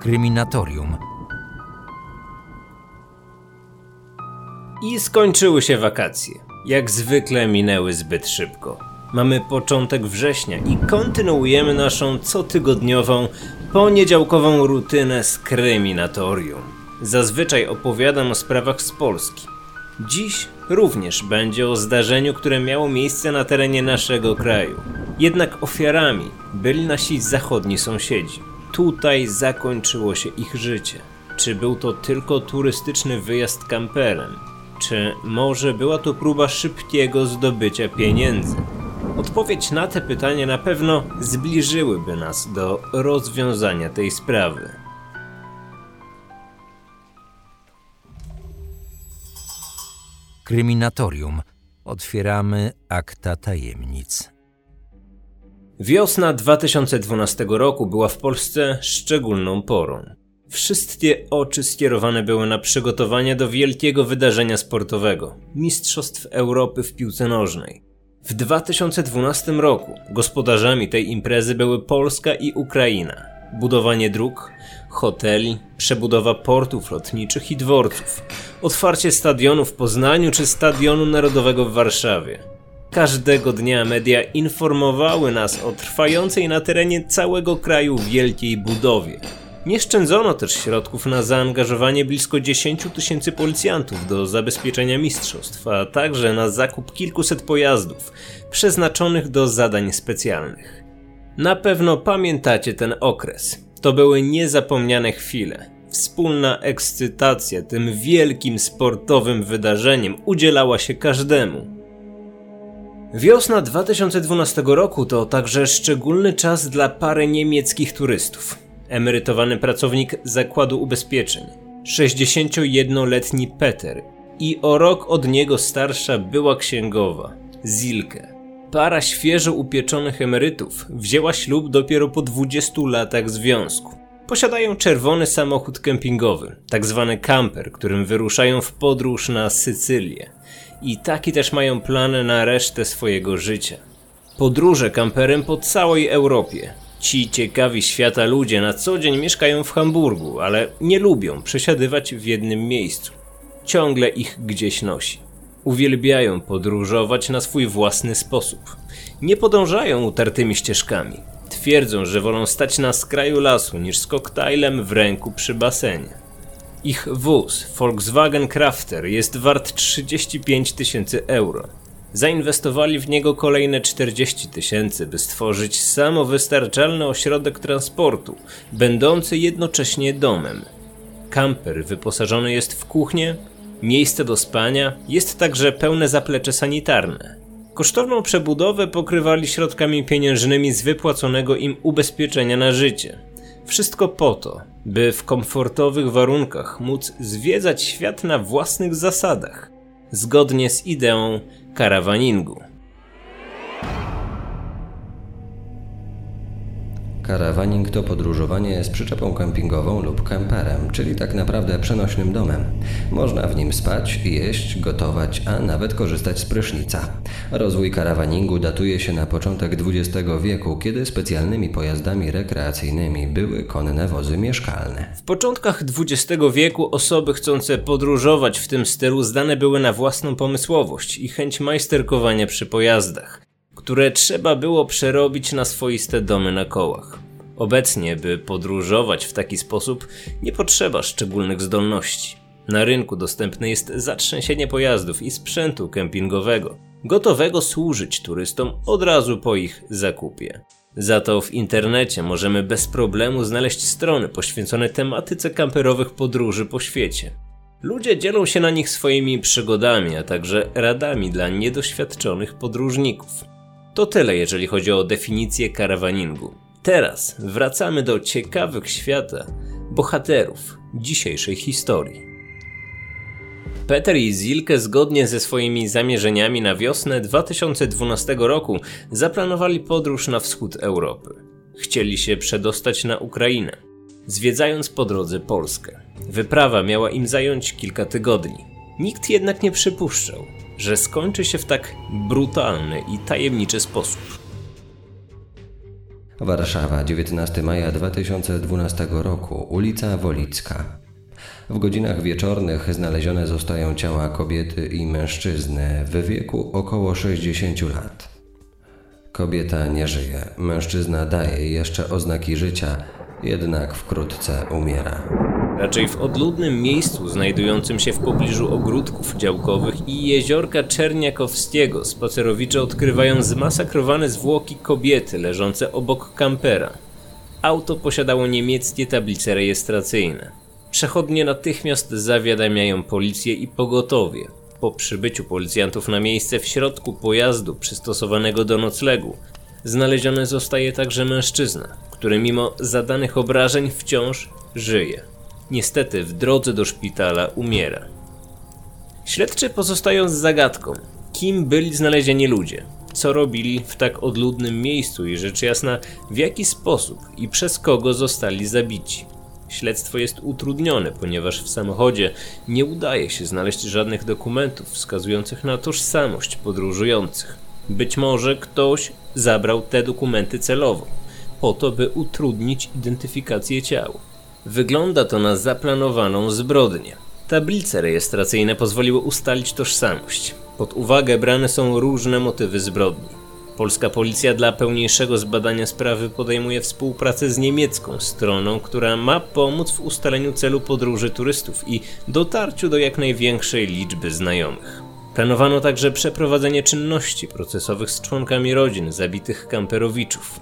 Kryminatorium. I skończyły się wakacje. Jak zwykle minęły zbyt szybko. Mamy początek września i kontynuujemy naszą cotygodniową, poniedziałkową rutynę z kryminatorium. Zazwyczaj opowiadam o sprawach z Polski. Dziś również będzie o zdarzeniu, które miało miejsce na terenie naszego kraju. Jednak ofiarami byli nasi zachodni sąsiedzi. Tutaj zakończyło się ich życie. Czy był to tylko turystyczny wyjazd kamperem? Czy może była to próba szybkiego zdobycia pieniędzy? Odpowiedź na te pytania na pewno zbliżyłyby nas do rozwiązania tej sprawy. Kryminatorium. Otwieramy akta tajemnic. Wiosna 2012 roku była w Polsce szczególną porą. Wszystkie oczy skierowane były na przygotowania do wielkiego wydarzenia sportowego Mistrzostw Europy w piłce nożnej. W 2012 roku gospodarzami tej imprezy były Polska i Ukraina. Budowanie dróg, hoteli, przebudowa portów lotniczych i dworców, otwarcie stadionu w Poznaniu czy Stadionu Narodowego w Warszawie. Każdego dnia media informowały nas o trwającej na terenie całego kraju wielkiej budowie. Nie szczędzono też środków na zaangażowanie blisko 10 tysięcy policjantów do zabezpieczenia mistrzostw, a także na zakup kilkuset pojazdów przeznaczonych do zadań specjalnych. Na pewno pamiętacie ten okres. To były niezapomniane chwile. Wspólna ekscytacja tym wielkim sportowym wydarzeniem udzielała się każdemu. Wiosna 2012 roku to także szczególny czas dla pary niemieckich turystów. Emerytowany pracownik zakładu ubezpieczeń, 61-letni Peter i o rok od niego starsza była księgowa, Zilke. Para świeżo upieczonych emerytów wzięła ślub dopiero po 20 latach związku. Posiadają czerwony samochód kempingowy, tak zwany camper, którym wyruszają w podróż na Sycylię. I taki też mają plany na resztę swojego życia. Podróże kamperem po całej Europie. Ci ciekawi świata ludzie na co dzień mieszkają w Hamburgu, ale nie lubią przesiadywać w jednym miejscu. Ciągle ich gdzieś nosi. Uwielbiają podróżować na swój własny sposób. Nie podążają utartymi ścieżkami. Twierdzą, że wolą stać na skraju lasu niż z koktajlem w ręku przy basenie. Ich wóz, Volkswagen Crafter, jest wart 35 tysięcy euro. Zainwestowali w niego kolejne 40 tysięcy, by stworzyć samowystarczalny ośrodek transportu, będący jednocześnie domem. Kamper wyposażony jest w kuchnię, miejsce do spania, jest także pełne zaplecze sanitarne. Kosztowną przebudowę pokrywali środkami pieniężnymi z wypłaconego im ubezpieczenia na życie. Wszystko po to, by w komfortowych warunkach móc zwiedzać świat na własnych zasadach, zgodnie z ideą karawaningu. Karawaning to podróżowanie z przyczepą kempingową lub kemperem, czyli tak naprawdę przenośnym domem. Można w nim spać, jeść, gotować, a nawet korzystać z prysznica. Rozwój karawaningu datuje się na początek XX wieku, kiedy specjalnymi pojazdami rekreacyjnymi były konne wozy mieszkalne. W początkach XX wieku osoby chcące podróżować w tym stylu zdane były na własną pomysłowość i chęć majsterkowania przy pojazdach które trzeba było przerobić na swoiste domy na kołach. Obecnie, by podróżować w taki sposób, nie potrzeba szczególnych zdolności. Na rynku dostępne jest zatrzęsienie pojazdów i sprzętu kempingowego, gotowego służyć turystom od razu po ich zakupie. Za to w internecie możemy bez problemu znaleźć strony poświęcone tematyce kamperowych podróży po świecie. Ludzie dzielą się na nich swoimi przygodami, a także radami dla niedoświadczonych podróżników. To tyle, jeżeli chodzi o definicję karawaningu. Teraz wracamy do ciekawych świata bohaterów dzisiejszej historii. Peter i Zilke zgodnie ze swoimi zamierzeniami na wiosnę 2012 roku zaplanowali podróż na wschód Europy. Chcieli się przedostać na Ukrainę, zwiedzając po drodze Polskę. Wyprawa miała im zająć kilka tygodni. Nikt jednak nie przypuszczał, że skończy się w tak brutalny i tajemniczy sposób. Warszawa, 19 maja 2012 roku, ulica Wolicka. W godzinach wieczornych znalezione zostają ciała kobiety i mężczyzny w wieku około 60 lat. Kobieta nie żyje, mężczyzna daje jeszcze oznaki życia, jednak wkrótce umiera. Raczej w odludnym miejscu znajdującym się w pobliżu ogródków działkowych i jeziorka Czerniakowskiego spacerowicze odkrywają zmasakrowane zwłoki kobiety leżące obok kampera. Auto posiadało niemieckie tablice rejestracyjne. Przechodnie natychmiast zawiadamiają policję i pogotowie. Po przybyciu policjantów na miejsce w środku pojazdu przystosowanego do noclegu znaleziony zostaje także mężczyzna, który mimo zadanych obrażeń wciąż żyje. Niestety w drodze do szpitala umiera. Śledczy pozostają z zagadką, kim byli znalezieni ludzie, co robili w tak odludnym miejscu i rzecz jasna w jaki sposób i przez kogo zostali zabici. Śledztwo jest utrudnione, ponieważ w samochodzie nie udaje się znaleźć żadnych dokumentów wskazujących na tożsamość podróżujących. Być może ktoś zabrał te dokumenty celowo, po to by utrudnić identyfikację ciał. Wygląda to na zaplanowaną zbrodnię. Tablice rejestracyjne pozwoliły ustalić tożsamość. Pod uwagę brane są różne motywy zbrodni. Polska policja dla pełniejszego zbadania sprawy podejmuje współpracę z niemiecką stroną, która ma pomóc w ustaleniu celu podróży turystów i dotarciu do jak największej liczby znajomych. Planowano także przeprowadzenie czynności procesowych z członkami rodzin zabitych kamperowiczów.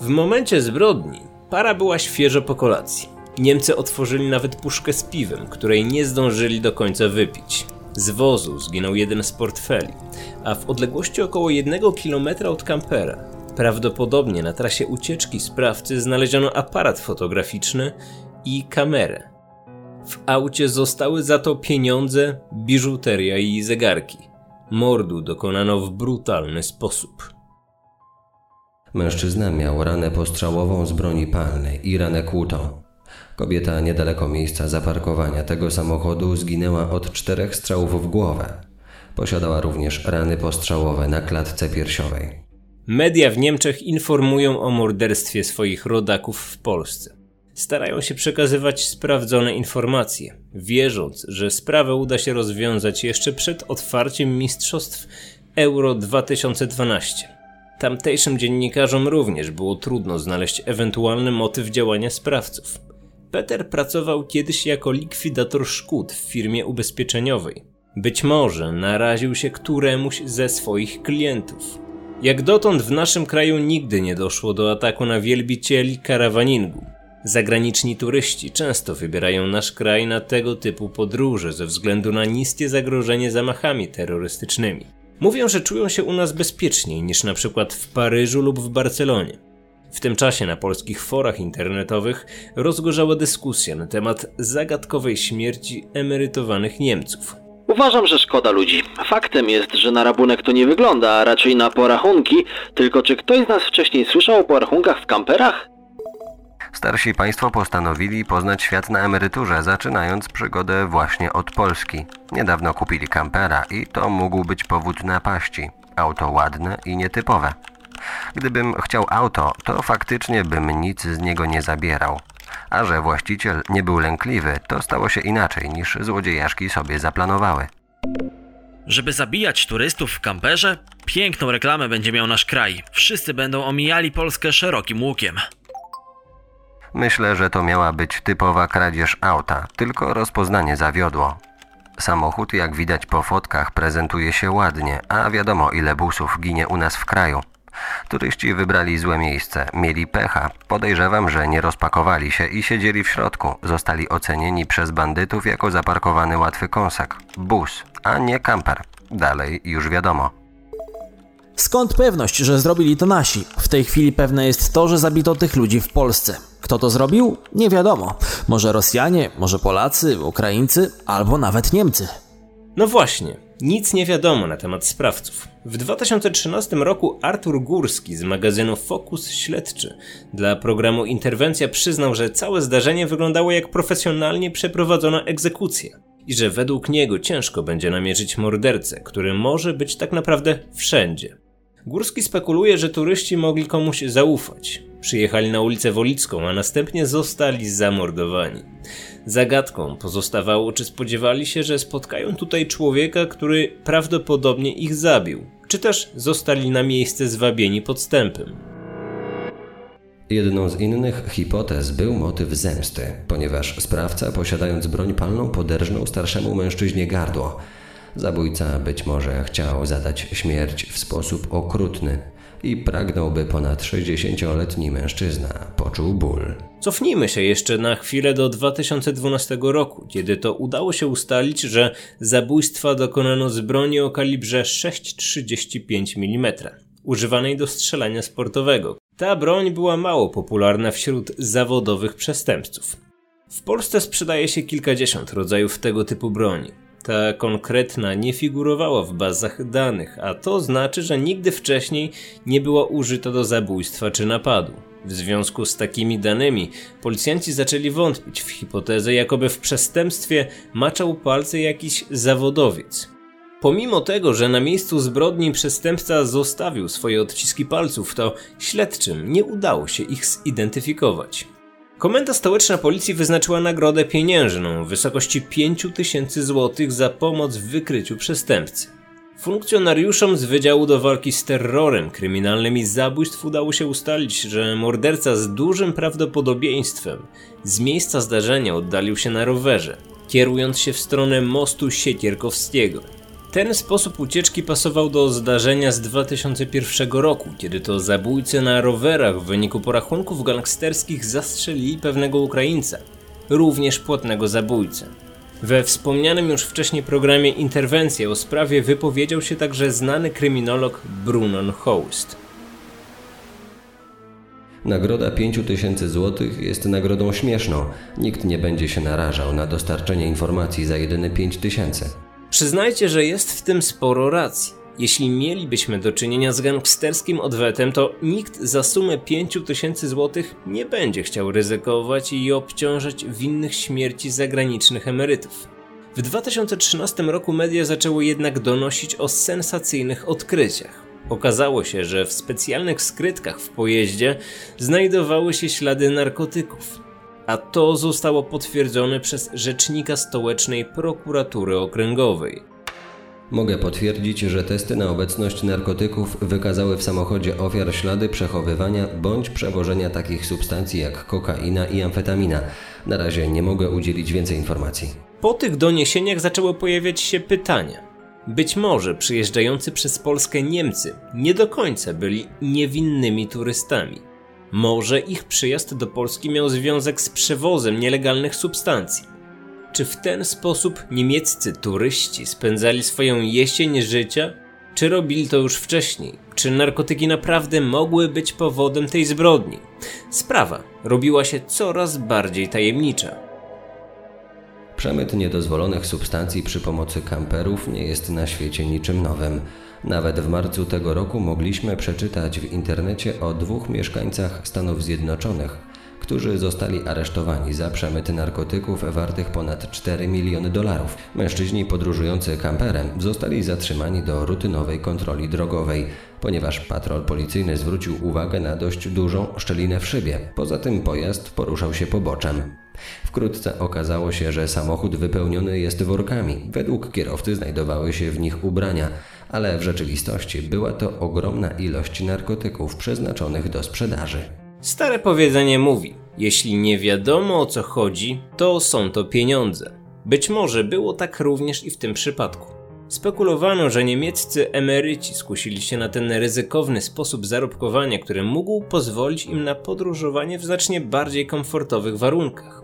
W momencie zbrodni para była świeżo po kolacji. Niemcy otworzyli nawet puszkę z piwem, której nie zdążyli do końca wypić. Z wozu zginął jeden z portfeli, a w odległości około jednego kilometra od kampera, prawdopodobnie na trasie ucieczki sprawcy, znaleziono aparat fotograficzny i kamerę. W aucie zostały za to pieniądze, biżuteria i zegarki. Mordu dokonano w brutalny sposób. Mężczyzna miał ranę postrzałową z broni palnej i ranę kłutą. Kobieta niedaleko miejsca zaparkowania tego samochodu zginęła od czterech strzałów w głowę. Posiadała również rany postrzałowe na klatce piersiowej. Media w Niemczech informują o morderstwie swoich rodaków w Polsce. Starają się przekazywać sprawdzone informacje, wierząc, że sprawę uda się rozwiązać jeszcze przed otwarciem Mistrzostw Euro 2012. Tamtejszym dziennikarzom również było trudno znaleźć ewentualny motyw działania sprawców. Peter pracował kiedyś jako likwidator szkód w firmie ubezpieczeniowej. Być może naraził się któremuś ze swoich klientów. Jak dotąd w naszym kraju nigdy nie doszło do ataku na wielbicieli karawaningu. Zagraniczni turyści często wybierają nasz kraj na tego typu podróże ze względu na niskie zagrożenie zamachami terrorystycznymi. Mówią, że czują się u nas bezpieczniej niż na przykład w Paryżu lub w Barcelonie. W tym czasie na polskich forach internetowych rozgorzała dyskusja na temat zagadkowej śmierci emerytowanych Niemców. Uważam, że szkoda ludzi. Faktem jest, że na rabunek to nie wygląda, a raczej na porachunki. Tylko czy ktoś z nas wcześniej słyszał o porachunkach w kamperach? Starsi państwo postanowili poznać świat na emeryturze, zaczynając przygodę właśnie od Polski. Niedawno kupili kampera i to mógł być powód napaści. Auto ładne i nietypowe. Gdybym chciał auto, to faktycznie bym nic z niego nie zabierał. A że właściciel nie był lękliwy, to stało się inaczej niż złodziejaszki sobie zaplanowały. Żeby zabijać turystów w kamperze? Piękną reklamę będzie miał nasz kraj. Wszyscy będą omijali Polskę szerokim łukiem. Myślę, że to miała być typowa kradzież auta, tylko rozpoznanie zawiodło. Samochód, jak widać po fotkach, prezentuje się ładnie, a wiadomo ile busów ginie u nas w kraju. Turyści wybrali złe miejsce, mieli pecha. Podejrzewam, że nie rozpakowali się i siedzieli w środku. Zostali ocenieni przez bandytów jako zaparkowany łatwy kąsek. Bus, a nie kamper. Dalej już wiadomo. Skąd pewność, że zrobili to nasi? W tej chwili pewne jest to, że zabito tych ludzi w Polsce. Kto to zrobił? Nie wiadomo. Może Rosjanie, może Polacy, Ukraińcy, albo nawet Niemcy. No właśnie, nic nie wiadomo na temat sprawców. W 2013 roku Artur Górski z magazynu Fokus Śledczy dla programu Interwencja przyznał, że całe zdarzenie wyglądało jak profesjonalnie przeprowadzona egzekucja i że według niego ciężko będzie namierzyć mordercę, który może być tak naprawdę wszędzie. Górski spekuluje, że turyści mogli komuś zaufać. Przyjechali na ulicę Wolicką, a następnie zostali zamordowani. Zagadką pozostawało, czy spodziewali się, że spotkają tutaj człowieka, który prawdopodobnie ich zabił, czy też zostali na miejsce zwabieni podstępem. Jedną z innych hipotez był motyw zemsty, ponieważ sprawca, posiadając broń palną, poderżnął starszemu mężczyźnie gardło. Zabójca być może chciał zadać śmierć w sposób okrutny i pragnął, by ponad 60-letni mężczyzna poczuł ból. Cofnijmy się jeszcze na chwilę do 2012 roku, kiedy to udało się ustalić, że zabójstwa dokonano z broni o kalibrze 6,35 mm, używanej do strzelania sportowego. Ta broń była mało popularna wśród zawodowych przestępców. W Polsce sprzedaje się kilkadziesiąt rodzajów tego typu broni. Ta konkretna nie figurowała w bazach danych, a to znaczy, że nigdy wcześniej nie była użyta do zabójstwa czy napadu. W związku z takimi danymi policjanci zaczęli wątpić w hipotezę, jakoby w przestępstwie maczał palce jakiś zawodowiec. Pomimo tego, że na miejscu zbrodni przestępca zostawił swoje odciski palców, to śledczym nie udało się ich zidentyfikować. Komenda stołeczna policji wyznaczyła nagrodę pieniężną w wysokości 5000 zł za pomoc w wykryciu przestępcy. Funkcjonariuszom z Wydziału do Walki z Terrorem Kryminalnym i Zabójstw udało się ustalić, że morderca z dużym prawdopodobieństwem z miejsca zdarzenia oddalił się na rowerze, kierując się w stronę mostu Siekierkowskiego. Ten sposób ucieczki pasował do zdarzenia z 2001 roku, kiedy to zabójcy na rowerach w wyniku porachunków gangsterskich zastrzelili pewnego Ukraińca, również płatnego zabójcę. We wspomnianym już wcześniej programie Interwencje o sprawie wypowiedział się także znany kryminolog Brunon Houst. Nagroda 5000 zł jest nagrodą śmieszną. Nikt nie będzie się narażał na dostarczenie informacji za jedyne 5000. Przyznajcie, że jest w tym sporo racji. Jeśli mielibyśmy do czynienia z gangsterskim odwetem, to nikt za sumę 5000 zł nie będzie chciał ryzykować i obciążać winnych śmierci zagranicznych emerytów. W 2013 roku media zaczęły jednak donosić o sensacyjnych odkryciach. Okazało się, że w specjalnych skrytkach w pojeździe znajdowały się ślady narkotyków a to zostało potwierdzone przez rzecznika stołecznej prokuratury okręgowej. Mogę potwierdzić, że testy na obecność narkotyków wykazały w samochodzie ofiar ślady przechowywania bądź przewożenia takich substancji jak kokaina i amfetamina. Na razie nie mogę udzielić więcej informacji. Po tych doniesieniach zaczęły pojawiać się pytania. Być może przyjeżdżający przez Polskę Niemcy nie do końca byli niewinnymi turystami. Może ich przyjazd do Polski miał związek z przewozem nielegalnych substancji. Czy w ten sposób niemieccy turyści spędzali swoją jesień życia? Czy robili to już wcześniej? Czy narkotyki naprawdę mogły być powodem tej zbrodni? Sprawa robiła się coraz bardziej tajemnicza. Przemyt niedozwolonych substancji przy pomocy kamperów nie jest na świecie niczym nowym. Nawet w marcu tego roku mogliśmy przeczytać w internecie o dwóch mieszkańcach Stanów Zjednoczonych, którzy zostali aresztowani za przemyt narkotyków wartych ponad 4 miliony dolarów. Mężczyźni podróżujący kamperem zostali zatrzymani do rutynowej kontroli drogowej, ponieważ patrol policyjny zwrócił uwagę na dość dużą szczelinę w szybie. Poza tym pojazd poruszał się poboczem. Wkrótce okazało się, że samochód wypełniony jest workami. Według kierowcy znajdowały się w nich ubrania, ale w rzeczywistości była to ogromna ilość narkotyków przeznaczonych do sprzedaży. Stare powiedzenie mówi: Jeśli nie wiadomo o co chodzi, to są to pieniądze. Być może było tak również i w tym przypadku. Spekulowano, że niemieccy emeryci skusili się na ten ryzykowny sposób zarobkowania, który mógł pozwolić im na podróżowanie w znacznie bardziej komfortowych warunkach.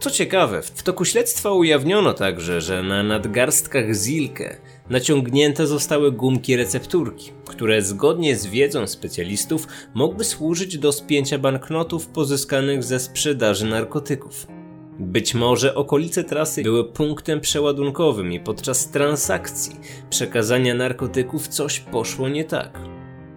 Co ciekawe, w toku śledztwa ujawniono także, że na nadgarstkach Zilke naciągnięte zostały gumki recepturki, które zgodnie z wiedzą specjalistów mogły służyć do spięcia banknotów pozyskanych ze sprzedaży narkotyków. Być może okolice trasy były punktem przeładunkowym i podczas transakcji przekazania narkotyków coś poszło nie tak.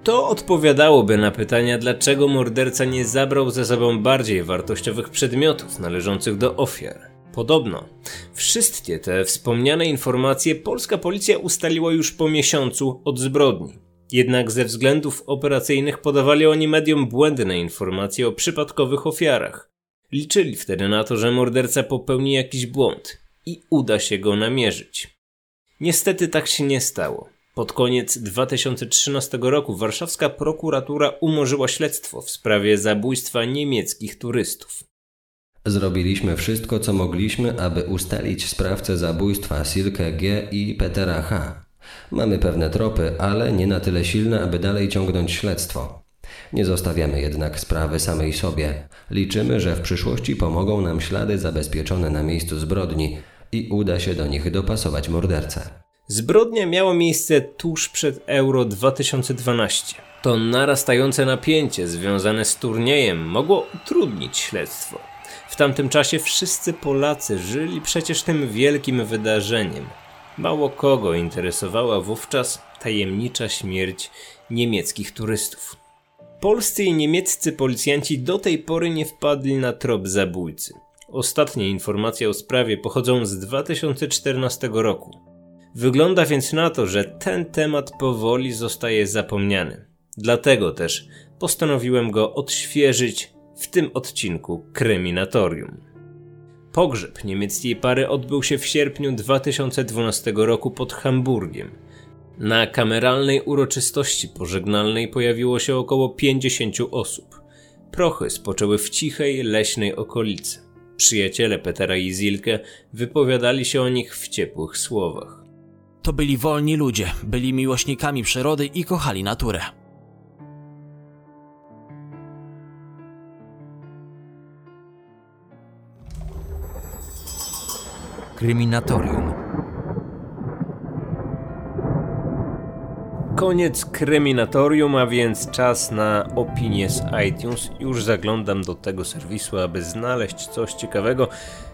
To odpowiadałoby na pytania, dlaczego morderca nie zabrał ze sobą bardziej wartościowych przedmiotów należących do ofiar. Podobno wszystkie te wspomniane informacje polska policja ustaliła już po miesiącu od zbrodni. Jednak ze względów operacyjnych podawali oni mediom błędne informacje o przypadkowych ofiarach. Liczyli wtedy na to, że morderca popełni jakiś błąd i uda się go namierzyć. Niestety tak się nie stało. Pod koniec 2013 roku warszawska prokuratura umorzyła śledztwo w sprawie zabójstwa niemieckich turystów. Zrobiliśmy wszystko, co mogliśmy, aby ustalić sprawcę zabójstwa Silke G i Petera H. Mamy pewne tropy, ale nie na tyle silne, aby dalej ciągnąć śledztwo. Nie zostawiamy jednak sprawy samej sobie. Liczymy, że w przyszłości pomogą nam ślady zabezpieczone na miejscu zbrodni i uda się do nich dopasować mordercę. Zbrodnia miała miejsce tuż przed Euro 2012. To narastające napięcie związane z turniejem mogło utrudnić śledztwo. W tamtym czasie wszyscy Polacy żyli przecież tym wielkim wydarzeniem. Mało kogo interesowała wówczas tajemnicza śmierć niemieckich turystów. Polscy i niemieccy policjanci do tej pory nie wpadli na trop zabójcy. Ostatnie informacje o sprawie pochodzą z 2014 roku. Wygląda więc na to, że ten temat powoli zostaje zapomniany. Dlatego też postanowiłem go odświeżyć w tym odcinku Kryminatorium. Pogrzeb niemieckiej pary odbył się w sierpniu 2012 roku pod Hamburgiem. Na kameralnej uroczystości pożegnalnej pojawiło się około 50 osób. Prochy spoczęły w cichej, leśnej okolicy. Przyjaciele Petera i Zilke wypowiadali się o nich w ciepłych słowach. To byli wolni ludzie, byli miłośnikami przyrody i kochali naturę. Kryminatorium. Koniec kryminatorium, a więc czas na opinie z iTunes. Już zaglądam do tego serwisu, aby znaleźć coś ciekawego.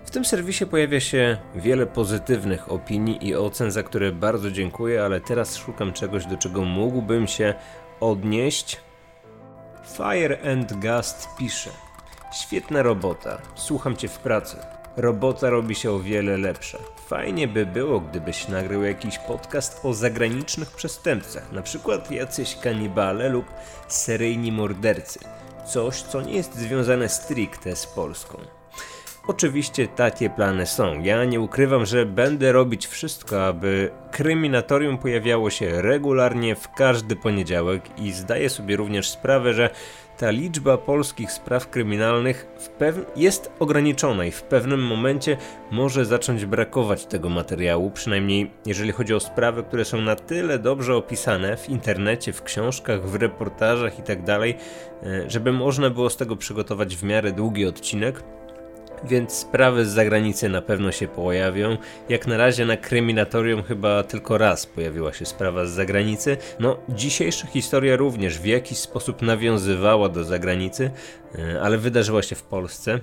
W tym serwisie pojawia się wiele pozytywnych opinii i ocen, za które bardzo dziękuję, ale teraz szukam czegoś, do czego mógłbym się odnieść. Fire and Gust pisze: Świetna robota, słucham cię w pracy. Robota robi się o wiele lepsza. Fajnie by było, gdybyś nagrał jakiś podcast o zagranicznych przestępcach, na przykład jacyś kanibale lub seryjni mordercy. Coś, co nie jest związane stricte z Polską. Oczywiście takie plany są. Ja nie ukrywam, że będę robić wszystko, aby kryminatorium pojawiało się regularnie w każdy poniedziałek i zdaję sobie również sprawę, że ta liczba polskich spraw kryminalnych jest ograniczona i w pewnym momencie może zacząć brakować tego materiału, przynajmniej jeżeli chodzi o sprawy, które są na tyle dobrze opisane w internecie, w książkach, w reportażach itd., tak e, żeby można było z tego przygotować w miarę długi odcinek więc sprawy z zagranicy na pewno się pojawią. Jak na razie na kryminatorium chyba tylko raz pojawiła się sprawa z zagranicy. No, dzisiejsza historia również w jakiś sposób nawiązywała do zagranicy, e, ale wydarzyła się w Polsce.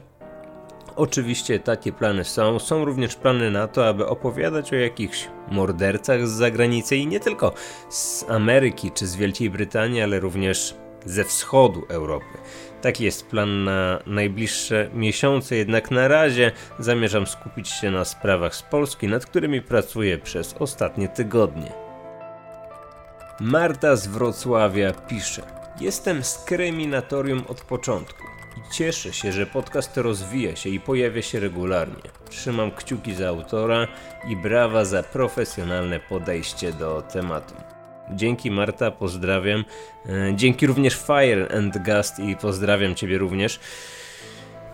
Oczywiście takie plany są. Są również plany na to, aby opowiadać o jakichś mordercach z zagranicy i nie tylko z Ameryki czy z Wielkiej Brytanii, ale również ze wschodu Europy. Taki jest plan na najbliższe miesiące, jednak na razie zamierzam skupić się na sprawach z Polski, nad którymi pracuję przez ostatnie tygodnie. Marta z Wrocławia pisze: Jestem z kryminatorium od początku i cieszę się, że podcast rozwija się i pojawia się regularnie. Trzymam kciuki za autora i brawa za profesjonalne podejście do tematu. Dzięki Marta, pozdrawiam. E, dzięki również Fire and Gust i pozdrawiam Ciebie również.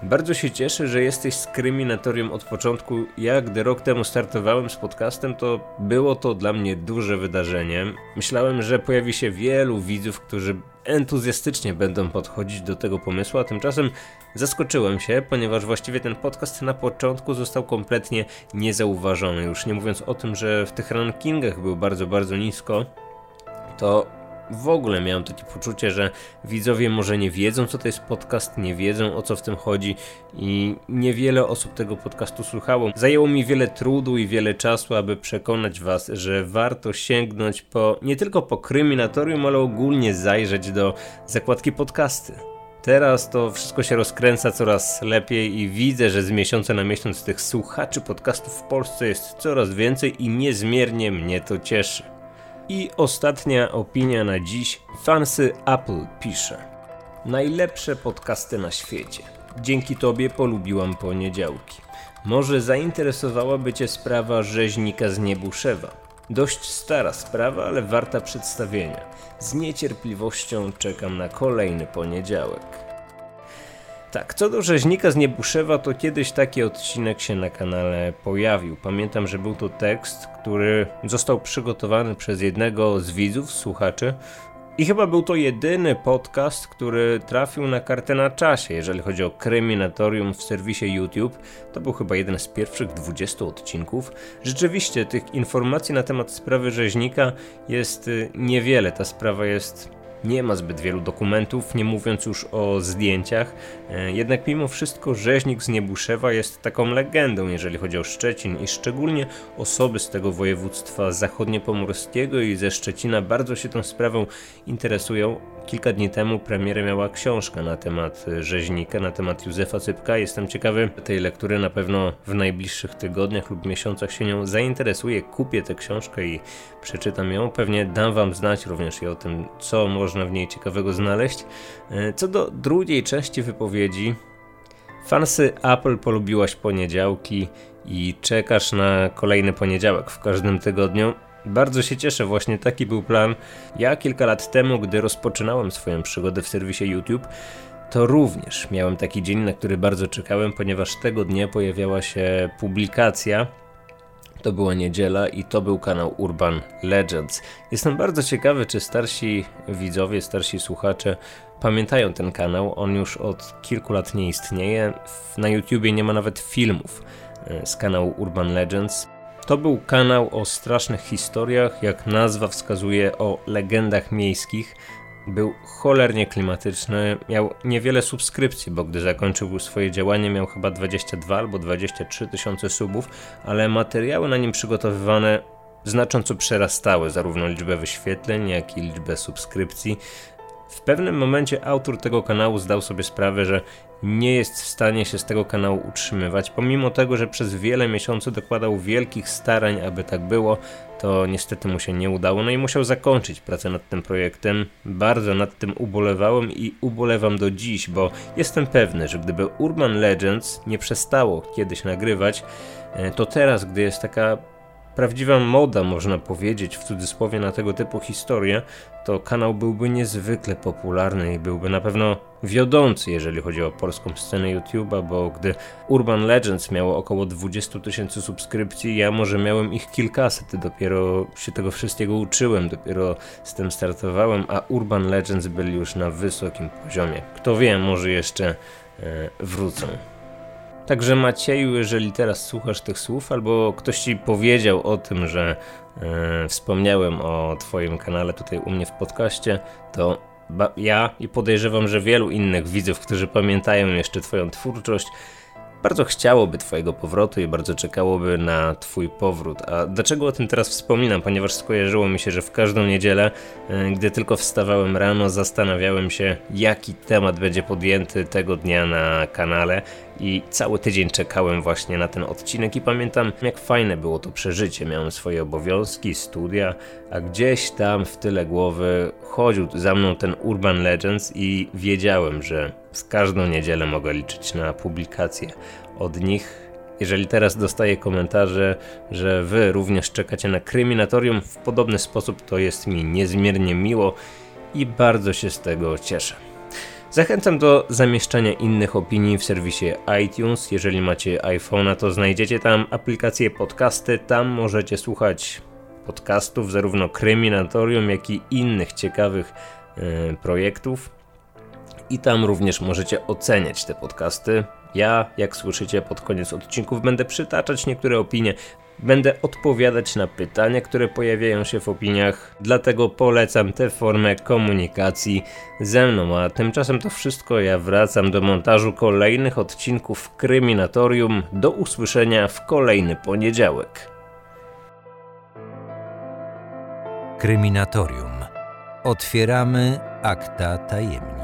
Bardzo się cieszę, że jesteś z Kryminatorium od początku. Ja, gdy rok temu startowałem z podcastem, to było to dla mnie duże wydarzenie. Myślałem, że pojawi się wielu widzów, którzy entuzjastycznie będą podchodzić do tego pomysłu, a tymczasem zaskoczyłem się, ponieważ właściwie ten podcast na początku został kompletnie niezauważony. Już nie mówiąc o tym, że w tych rankingach był bardzo, bardzo nisko to w ogóle miałem takie poczucie, że widzowie może nie wiedzą, co to jest podcast, nie wiedzą o co w tym chodzi i niewiele osób tego podcastu słuchało. Zajęło mi wiele trudu i wiele czasu, aby przekonać Was, że warto sięgnąć po nie tylko po kryminatorium, ale ogólnie zajrzeć do zakładki podcasty. Teraz to wszystko się rozkręca coraz lepiej i widzę, że z miesiąca na miesiąc tych słuchaczy podcastów w Polsce jest coraz więcej i niezmiernie mnie to cieszy. I ostatnia opinia na dziś. Fancy Apple pisze. Najlepsze podcasty na świecie. Dzięki tobie polubiłam poniedziałki. Może zainteresowałaby cię sprawa rzeźnika z Niebuszewa. Dość stara sprawa, ale warta przedstawienia. Z niecierpliwością czekam na kolejny poniedziałek. Tak, co do rzeźnika z Niebuszewa, to kiedyś taki odcinek się na kanale pojawił. Pamiętam, że był to tekst, który został przygotowany przez jednego z widzów, słuchaczy, i chyba był to jedyny podcast, który trafił na kartę na czasie, jeżeli chodzi o kryminatorium w serwisie YouTube. To był chyba jeden z pierwszych 20 odcinków. Rzeczywiście tych informacji na temat sprawy rzeźnika jest y, niewiele. Ta sprawa jest nie ma zbyt wielu dokumentów, nie mówiąc już o zdjęciach. E, jednak mimo wszystko rzeźnik z Niebuszewa jest taką legendą, jeżeli chodzi o Szczecin i szczególnie osoby z tego województwa zachodniopomorskiego i ze Szczecina bardzo się tą sprawą interesują. Kilka dni temu premierę miała książka na temat rzeźnika, na temat Józefa Cypka. Jestem ciekawy tej lektury, na pewno w najbliższych tygodniach lub miesiącach się nią zainteresuję. Kupię tę książkę i przeczytam ją. Pewnie dam wam znać również i o tym, co można w niej ciekawego znaleźć. E, co do drugiej części wypowiedzi, fansy Apple polubiłaś poniedziałki i czekasz na kolejny poniedziałek w każdym tygodniu. Bardzo się cieszę, właśnie taki był plan. Ja kilka lat temu, gdy rozpoczynałem swoją przygodę w serwisie YouTube, to również miałem taki dzień, na który bardzo czekałem, ponieważ tego dnia pojawiała się publikacja. To była niedziela i to był kanał Urban Legends. Jestem bardzo ciekawy, czy starsi widzowie, starsi słuchacze pamiętają ten kanał. On już od kilku lat nie istnieje. Na YouTubie nie ma nawet filmów e, z kanału Urban Legends. To był kanał o strasznych historiach, jak nazwa wskazuje, o legendach miejskich. Był cholernie klimatyczny, miał niewiele subskrypcji, bo gdy zakończył swoje działanie miał chyba 22 albo 23 tysiące subów, ale materiały na nim przygotowywane znacząco przerastały zarówno liczbę wyświetleń, jak i liczbę subskrypcji. W pewnym momencie autor tego kanału zdał sobie sprawę, że nie jest w stanie się z tego kanału utrzymywać, pomimo tego, że przez wiele miesięcy dokładał wielkich starań, aby tak było, to niestety mu się nie udało, no i musiał zakończyć pracę nad tym projektem. Bardzo nad tym ubolewałem i ubolewam do dziś, bo jestem pewny, że gdyby Urban Legends nie przestało kiedyś nagrywać, e, to teraz, gdy jest taka prawdziwa moda, można powiedzieć, w cudzysłowie na tego typu historie, to kanał byłby niezwykle popularny i byłby na pewno wiodący, jeżeli chodzi o polską scenę YouTube'a, bo gdy Urban Legends miało około 20 tysięcy subskrypcji, ja może miałem ich kilkaset, dopiero się tego wszystkiego uczyłem, dopiero z tym startowałem, a Urban Legends byli już na wysokim poziomie. Kto wie, może jeszcze e, wrócą. Także Macieju, jeżeli teraz słuchasz tych słów, albo ktoś ci powiedział o tym, że e, wspomniałem o Twoim kanale tutaj u mnie w podcaście, to ja i podejrzewam, że wielu innych widzów, którzy pamiętają jeszcze Twoją twórczość, bardzo chciałoby Twojego powrotu i bardzo czekałoby na Twój powrót. A dlaczego o tym teraz wspominam? Ponieważ skojarzyło mi się, że w każdą niedzielę, e, gdy tylko wstawałem rano, zastanawiałem się, jaki temat będzie podjęty tego dnia na kanale i cały tydzień czekałem właśnie na ten odcinek i pamiętam jak fajne było to przeżycie. Miałem swoje obowiązki, studia, a gdzieś tam w tyle głowy chodził za mną ten Urban Legends i wiedziałem, że z każdą niedzielę mogę liczyć na publikację od nich. Jeżeli teraz dostaję komentarze, że wy również czekacie na kryminatorium w podobny sposób, to jest mi niezmiernie miło i bardzo się z tego cieszę. Zachęcam do zamieszczania innych opinii w serwisie iTunes. Jeżeli macie iPhone'a, to znajdziecie tam aplikację podcasty. Tam możecie słuchać podcastów, zarówno kryminatorium, jak i innych ciekawych yy, projektów. I tam również możecie oceniać te podcasty. Ja, jak słyszycie, pod koniec odcinków będę przytaczać niektóre opinie, Będę odpowiadać na pytania, które pojawiają się w opiniach, dlatego polecam tę formę komunikacji ze mną. A tymczasem to wszystko. Ja wracam do montażu kolejnych odcinków Kryminatorium. Do usłyszenia w kolejny poniedziałek. Kryminatorium. Otwieramy akta tajemnic.